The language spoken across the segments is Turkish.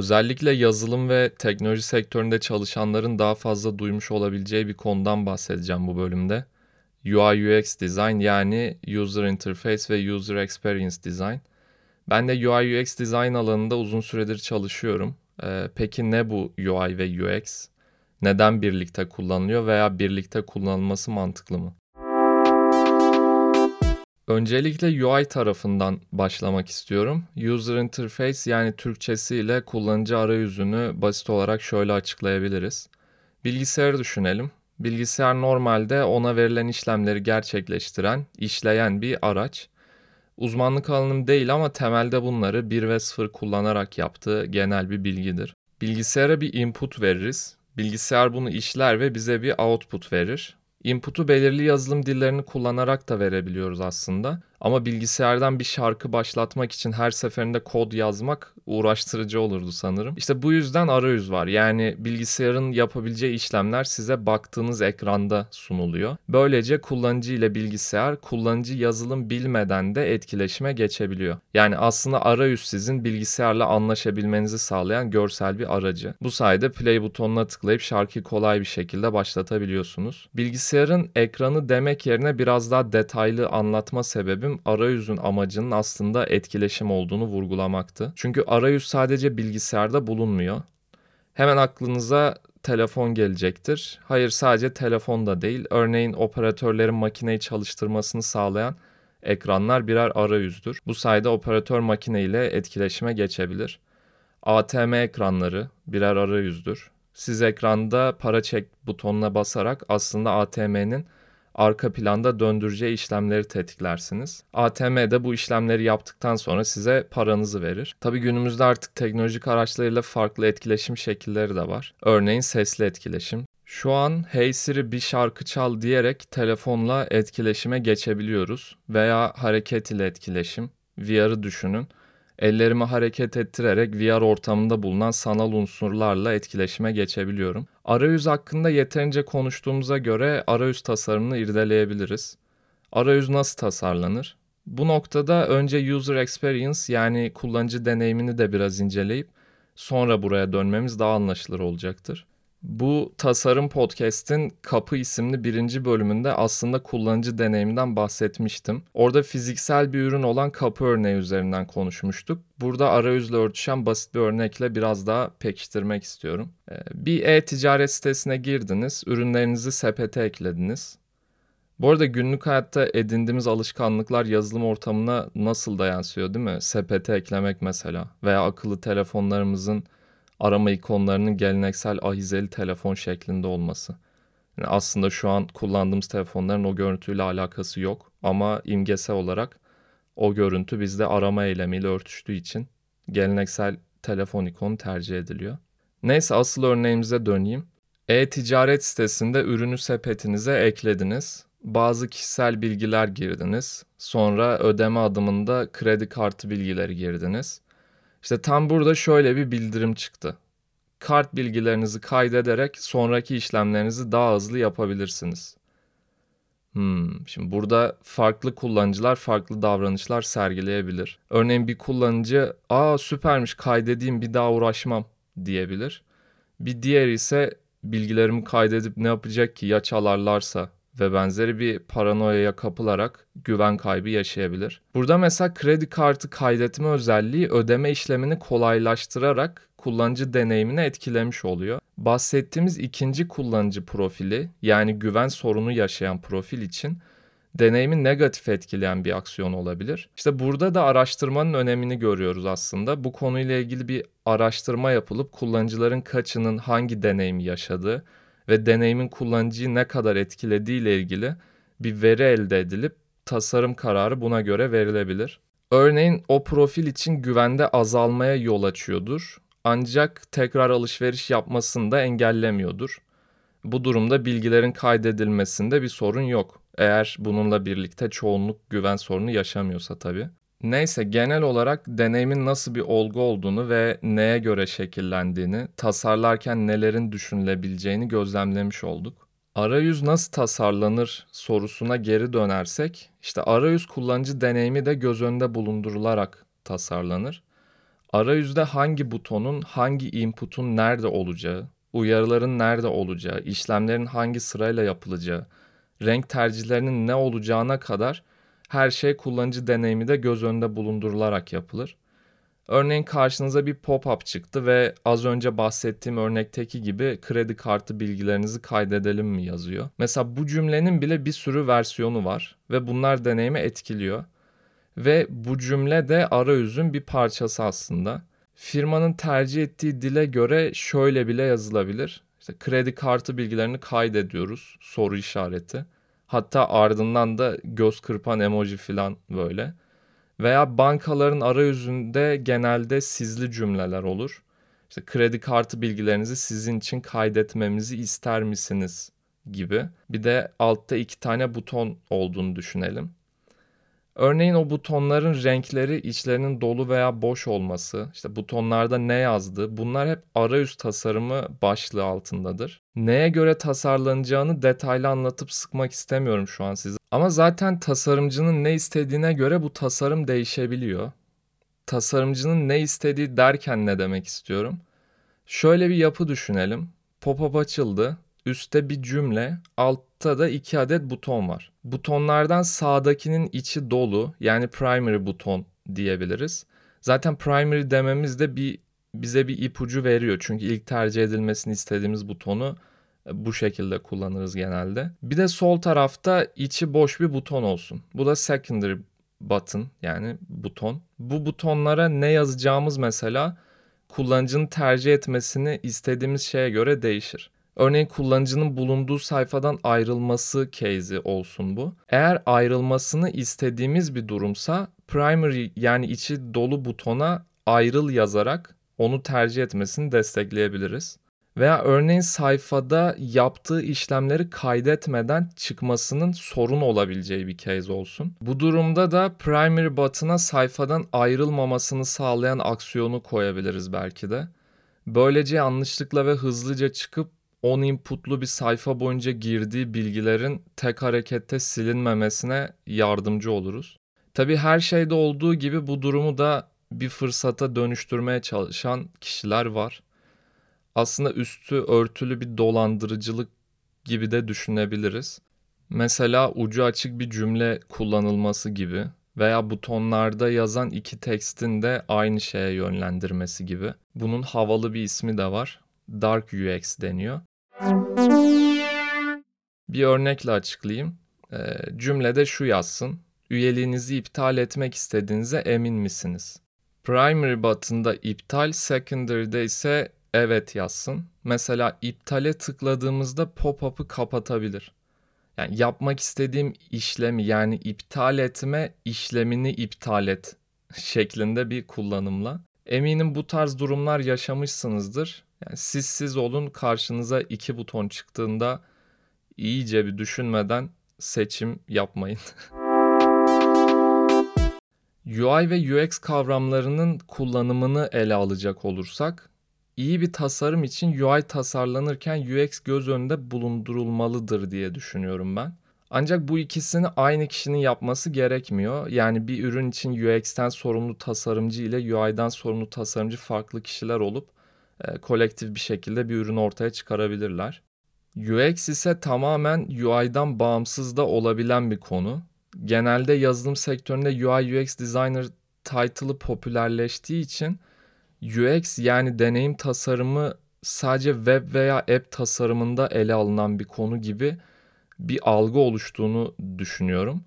Özellikle yazılım ve teknoloji sektöründe çalışanların daha fazla duymuş olabileceği bir konudan bahsedeceğim bu bölümde. UI UX design yani User Interface ve User Experience Design. Ben de UI UX design alanında uzun süredir çalışıyorum. Ee, peki ne bu UI ve UX? Neden birlikte kullanılıyor veya birlikte kullanılması mantıklı mı? Öncelikle UI tarafından başlamak istiyorum. User Interface yani Türkçesiyle kullanıcı arayüzünü basit olarak şöyle açıklayabiliriz. Bilgisayarı düşünelim. Bilgisayar normalde ona verilen işlemleri gerçekleştiren, işleyen bir araç. Uzmanlık alanım değil ama temelde bunları 1 ve 0 kullanarak yaptığı genel bir bilgidir. Bilgisayara bir input veririz. Bilgisayar bunu işler ve bize bir output verir. Input'u belirli yazılım dillerini kullanarak da verebiliyoruz aslında. Ama bilgisayardan bir şarkı başlatmak için her seferinde kod yazmak uğraştırıcı olurdu sanırım. İşte bu yüzden arayüz var. Yani bilgisayarın yapabileceği işlemler size baktığınız ekranda sunuluyor. Böylece kullanıcı ile bilgisayar kullanıcı yazılım bilmeden de etkileşime geçebiliyor. Yani aslında arayüz sizin bilgisayarla anlaşabilmenizi sağlayan görsel bir aracı. Bu sayede play butonuna tıklayıp şarkıyı kolay bir şekilde başlatabiliyorsunuz. Bilgisayarın ekranı demek yerine biraz daha detaylı anlatma sebebim bölüm arayüzün amacının aslında etkileşim olduğunu vurgulamaktı. Çünkü arayüz sadece bilgisayarda bulunmuyor. Hemen aklınıza telefon gelecektir. Hayır sadece telefon da değil. Örneğin operatörlerin makineyi çalıştırmasını sağlayan ekranlar birer arayüzdür. Bu sayede operatör makine ile etkileşime geçebilir. ATM ekranları birer arayüzdür. Siz ekranda para çek butonuna basarak aslında ATM'nin arka planda döndüreceği işlemleri tetiklersiniz. ATM de bu işlemleri yaptıktan sonra size paranızı verir. Tabi günümüzde artık teknolojik araçlarıyla farklı etkileşim şekilleri de var. Örneğin sesli etkileşim. Şu an Hey Siri bir şarkı çal diyerek telefonla etkileşime geçebiliyoruz veya hareket ile etkileşim. VR'ı düşünün ellerimi hareket ettirerek VR ortamında bulunan sanal unsurlarla etkileşime geçebiliyorum. Arayüz hakkında yeterince konuştuğumuza göre arayüz tasarımını irdeleyebiliriz. Arayüz nasıl tasarlanır? Bu noktada önce user experience yani kullanıcı deneyimini de biraz inceleyip sonra buraya dönmemiz daha anlaşılır olacaktır. Bu Tasarım Podcast'in Kapı isimli birinci bölümünde aslında kullanıcı deneyiminden bahsetmiştim. Orada fiziksel bir ürün olan kapı örneği üzerinden konuşmuştuk. Burada arayüzle örtüşen basit bir örnekle biraz daha pekiştirmek istiyorum. Ee, bir e-ticaret sitesine girdiniz, ürünlerinizi sepete eklediniz. Bu arada günlük hayatta edindiğimiz alışkanlıklar yazılım ortamına nasıl da yansıyor değil mi? Sepete eklemek mesela veya akıllı telefonlarımızın arama ikonlarının geleneksel ahizeli telefon şeklinde olması. Yani aslında şu an kullandığımız telefonların o görüntüyle alakası yok ama imgesel olarak o görüntü bizde arama eylemiyle örtüştüğü için geleneksel telefon ikonu tercih ediliyor. Neyse asıl örneğimize döneyim. E-ticaret sitesinde ürünü sepetinize eklediniz. Bazı kişisel bilgiler girdiniz. Sonra ödeme adımında kredi kartı bilgileri girdiniz. İşte tam burada şöyle bir bildirim çıktı. Kart bilgilerinizi kaydederek sonraki işlemlerinizi daha hızlı yapabilirsiniz. Hmm, şimdi burada farklı kullanıcılar farklı davranışlar sergileyebilir. Örneğin bir kullanıcı aa süpermiş kaydedeyim bir daha uğraşmam diyebilir. Bir diğer ise bilgilerimi kaydedip ne yapacak ki ya çalarlarsa ve benzeri bir paranoyaya kapılarak güven kaybı yaşayabilir. Burada mesela kredi kartı kaydetme özelliği ödeme işlemini kolaylaştırarak kullanıcı deneyimini etkilemiş oluyor. Bahsettiğimiz ikinci kullanıcı profili yani güven sorunu yaşayan profil için deneyimi negatif etkileyen bir aksiyon olabilir. İşte burada da araştırmanın önemini görüyoruz aslında. Bu konuyla ilgili bir araştırma yapılıp kullanıcıların kaçının hangi deneyimi yaşadığı ve deneyimin kullanıcıyı ne kadar etkilediği ile ilgili bir veri elde edilip tasarım kararı buna göre verilebilir. Örneğin o profil için güvende azalmaya yol açıyordur ancak tekrar alışveriş yapmasını da engellemiyordur. Bu durumda bilgilerin kaydedilmesinde bir sorun yok. Eğer bununla birlikte çoğunluk güven sorunu yaşamıyorsa tabii. Neyse genel olarak deneyimin nasıl bir olgu olduğunu ve neye göre şekillendiğini, tasarlarken nelerin düşünülebileceğini gözlemlemiş olduk. Arayüz nasıl tasarlanır sorusuna geri dönersek, işte arayüz kullanıcı deneyimi de göz önünde bulundurularak tasarlanır. Arayüzde hangi butonun hangi input'un nerede olacağı, uyarıların nerede olacağı, işlemlerin hangi sırayla yapılacağı, renk tercihlerinin ne olacağına kadar her şey kullanıcı deneyimi de göz önünde bulundurularak yapılır. Örneğin karşınıza bir pop-up çıktı ve az önce bahsettiğim örnekteki gibi kredi kartı bilgilerinizi kaydedelim mi yazıyor. Mesela bu cümlenin bile bir sürü versiyonu var ve bunlar deneyimi etkiliyor. Ve bu cümle de arayüzün bir parçası aslında. Firmanın tercih ettiği dile göre şöyle bile yazılabilir. İşte kredi kartı bilgilerini kaydediyoruz soru işareti. Hatta ardından da göz kırpan emoji falan böyle. Veya bankaların arayüzünde genelde sizli cümleler olur. İşte kredi kartı bilgilerinizi sizin için kaydetmemizi ister misiniz gibi. Bir de altta iki tane buton olduğunu düşünelim. Örneğin o butonların renkleri içlerinin dolu veya boş olması, işte butonlarda ne yazdığı bunlar hep arayüz tasarımı başlığı altındadır. Neye göre tasarlanacağını detaylı anlatıp sıkmak istemiyorum şu an size. Ama zaten tasarımcının ne istediğine göre bu tasarım değişebiliyor. Tasarımcının ne istediği derken ne demek istiyorum? Şöyle bir yapı düşünelim. Pop-up açıldı. Üstte bir cümle, altta da iki adet buton var. Butonlardan sağdakinin içi dolu yani primary buton diyebiliriz. Zaten primary dememiz de bir bize bir ipucu veriyor. Çünkü ilk tercih edilmesini istediğimiz butonu e, bu şekilde kullanırız genelde. Bir de sol tarafta içi boş bir buton olsun. Bu da secondary button yani buton. Bu butonlara ne yazacağımız mesela kullanıcının tercih etmesini istediğimiz şeye göre değişir. Örneğin kullanıcının bulunduğu sayfadan ayrılması case'i olsun bu. Eğer ayrılmasını istediğimiz bir durumsa primary yani içi dolu butona ayrıl yazarak onu tercih etmesini destekleyebiliriz. Veya örneğin sayfada yaptığı işlemleri kaydetmeden çıkmasının sorun olabileceği bir case olsun. Bu durumda da primary button'a sayfadan ayrılmamasını sağlayan aksiyonu koyabiliriz belki de. Böylece yanlışlıkla ve hızlıca çıkıp on inputlu bir sayfa boyunca girdiği bilgilerin tek harekette silinmemesine yardımcı oluruz. Tabi her şeyde olduğu gibi bu durumu da bir fırsata dönüştürmeye çalışan kişiler var. Aslında üstü örtülü bir dolandırıcılık gibi de düşünebiliriz. Mesela ucu açık bir cümle kullanılması gibi veya butonlarda yazan iki tekstin de aynı şeye yönlendirmesi gibi. Bunun havalı bir ismi de var. Dark UX deniyor. Bir örnekle açıklayayım. E, cümlede şu yazsın. Üyeliğinizi iptal etmek istediğinize emin misiniz? Primary button'da iptal, secondary'de ise evet yazsın. Mesela iptale tıkladığımızda pop-up'ı kapatabilir. Yani yapmak istediğim işlemi yani iptal etme işlemini iptal et şeklinde bir kullanımla. Eminim bu tarz durumlar yaşamışsınızdır. Yani siz siz olun karşınıza iki buton çıktığında iyice bir düşünmeden seçim yapmayın. UI ve UX kavramlarının kullanımını ele alacak olursak, iyi bir tasarım için UI tasarlanırken UX göz önünde bulundurulmalıdır diye düşünüyorum ben. Ancak bu ikisini aynı kişinin yapması gerekmiyor. Yani bir ürün için UX'ten sorumlu tasarımcı ile UI'dan sorumlu tasarımcı farklı kişiler olup e, kolektif bir şekilde bir ürün ortaya çıkarabilirler. UX ise tamamen UI'dan bağımsız da olabilen bir konu. Genelde yazılım sektöründe UI UX designer title'ı popülerleştiği için UX yani deneyim tasarımı sadece web veya app tasarımında ele alınan bir konu gibi bir algı oluştuğunu düşünüyorum.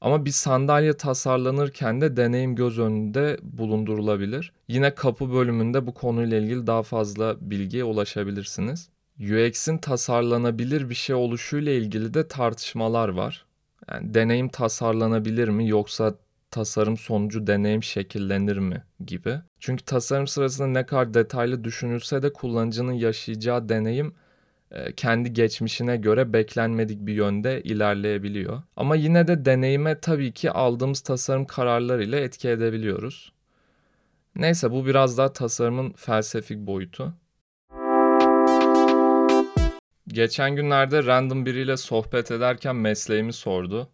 Ama bir sandalye tasarlanırken de deneyim göz önünde bulundurulabilir. Yine kapı bölümünde bu konuyla ilgili daha fazla bilgiye ulaşabilirsiniz. UX'in tasarlanabilir bir şey oluşuyla ilgili de tartışmalar var. Yani deneyim tasarlanabilir mi yoksa tasarım sonucu deneyim şekillenir mi gibi. Çünkü tasarım sırasında ne kadar detaylı düşünülse de kullanıcının yaşayacağı deneyim kendi geçmişine göre beklenmedik bir yönde ilerleyebiliyor. Ama yine de deneyime tabii ki aldığımız tasarım kararlarıyla etki edebiliyoruz. Neyse bu biraz daha tasarımın felsefik boyutu. Geçen günlerde random biriyle sohbet ederken mesleğimi sordu.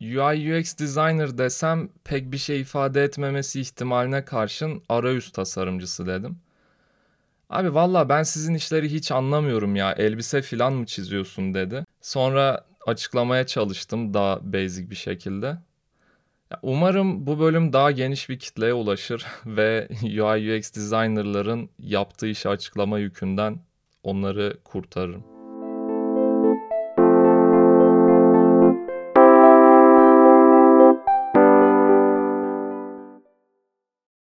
UI UX designer desem pek bir şey ifade etmemesi ihtimaline karşın arayüz tasarımcısı dedim. Abi valla ben sizin işleri hiç anlamıyorum ya elbise filan mı çiziyorsun dedi. Sonra açıklamaya çalıştım daha basic bir şekilde. Umarım bu bölüm daha geniş bir kitleye ulaşır ve UI UX designerların yaptığı işi açıklama yükünden onları kurtarırım.